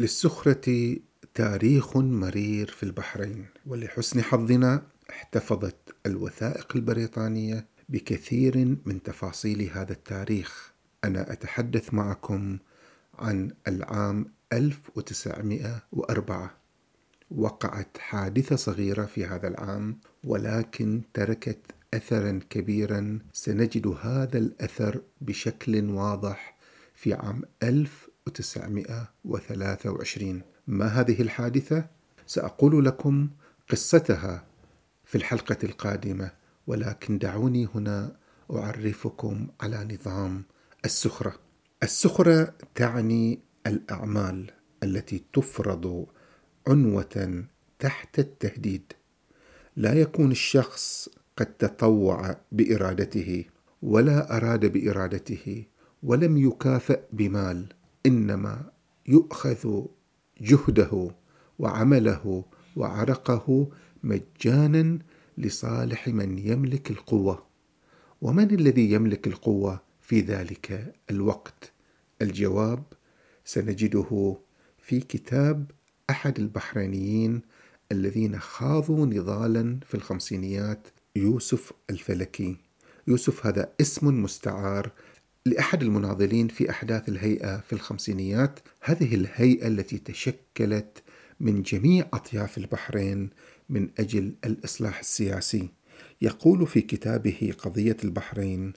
للسخرة تاريخ مرير في البحرين. ولحسن حظنا احتفظت الوثائق البريطانية بكثير من تفاصيل هذا التاريخ. أنا أتحدث معكم عن العام 1904 وقعت حادثة صغيرة في هذا العام ولكن تركت أثرا كبيرا. سنجد هذا الأثر بشكل واضح في عام 1923 ما هذه الحادثة؟ سأقول لكم قصتها في الحلقة القادمة ولكن دعوني هنا أعرفكم على نظام السخرة. السخرة تعني الأعمال التي تفرض عنوة تحت التهديد. لا يكون الشخص قد تطوع بإرادته ولا أراد بإرادته ولم يكافئ بمال. إنما يؤخذ جهده وعمله وعرقه مجانا لصالح من يملك القوة. ومن الذي يملك القوة في ذلك الوقت؟ الجواب سنجده في كتاب أحد البحرينيين الذين خاضوا نضالا في الخمسينيات يوسف الفلكي. يوسف هذا اسم مستعار لأحد المناضلين في أحداث الهيئة في الخمسينيات هذه الهيئة التي تشكلت من جميع أطياف البحرين من أجل الإصلاح السياسي. يقول في كتابه قضية البحرين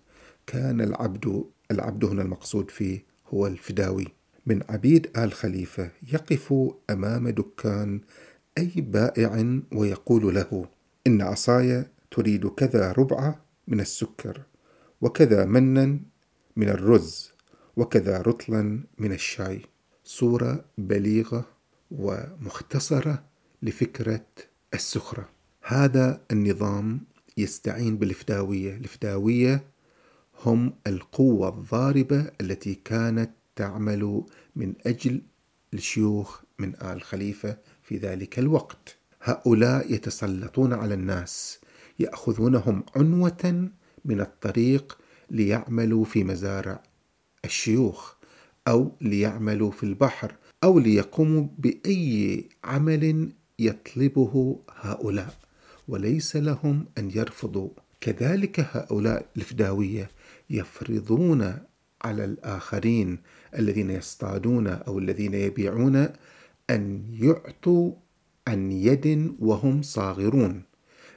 كان العبد العبد هنا المقصود فيه هو الفداوي. من عبيد آل خليفة يقف أمام دكان أي بائع ويقول له إن عصاي تريد كذا ربعة من السكر وكذا منا من الرز وكذا رطلا من الشاي. صورة بليغة ومختصرة لفكرة السخرة. هذا النظام يستعين بالفداوية الفداوية هم القوة الضاربة التي كانت تعمل من أجل الشيوخ من آل خليفة في ذلك الوقت. هؤلاء يتسلطون على الناس يأخذونهم عنوة من الطريق ليعملوا في مزارع الشيوخ أو ليعملوا في البحر أو ليقوموا بأي عمل يطلبه هؤلاء وليس لهم أن يرفضوا. كذلك هؤلاء الفداوية يفرضون على الآخرين الذين يصطادون أو الذين يبيعون أن يعطوا عن يد وهم صاغرون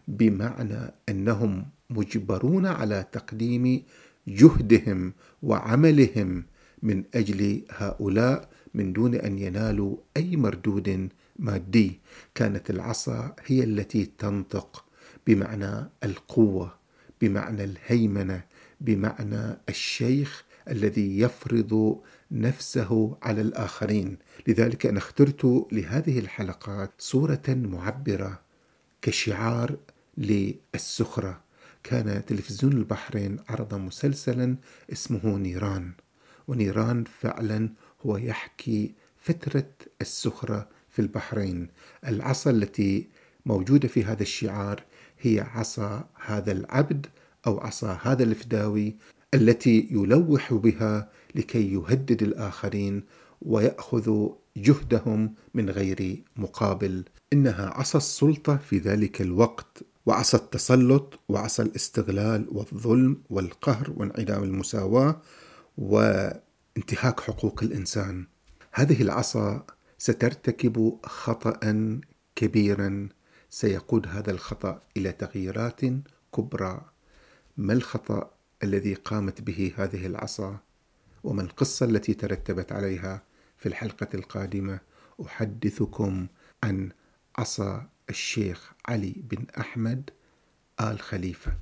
بمعنى أنهم مجبرون على تقديم جهدهم وعملهم من أجل هؤلاء من دون أن ينالوا أي مردود مادي. كانت العصا هي التي تنطق بمعنى القوة بمعنى الهيمنة بمعنى الشيخ الذي يفرض نفسه على الآخرين. لذلك أنا اخترت لهذه الحلقات صورة معبرة كشعار للسخرة. كان تلفزيون البحرين عرض مسلسلا اسمه نيران ونيران فعلا هو يحكي فترة السخرة في البحرين. العصا التي موجودة في هذا الشعار هي عصا هذا العبد أو عصا هذا الفداوي التي يلوح بها لكي يهدد الآخرين ويأخذ جهدهم من غير مقابل. إنها عصا السلطة في ذلك الوقت. وعصى التسلط وعصى الاستغلال والظلم والقهر وانعدام المساواة وانتهاك حقوق الإنسان. هذه العصا سترتكب خطأ كبيرا. سيقود هذا الخطأ إلى تغييرات كبرى. ما الخطأ الذي قامت به هذه العصا؟ وما القصة التي ترتبت عليها في الحلقة القادمة؟ أحدثكم عن عصا الشيخ علي بن أحمد آل خليفة.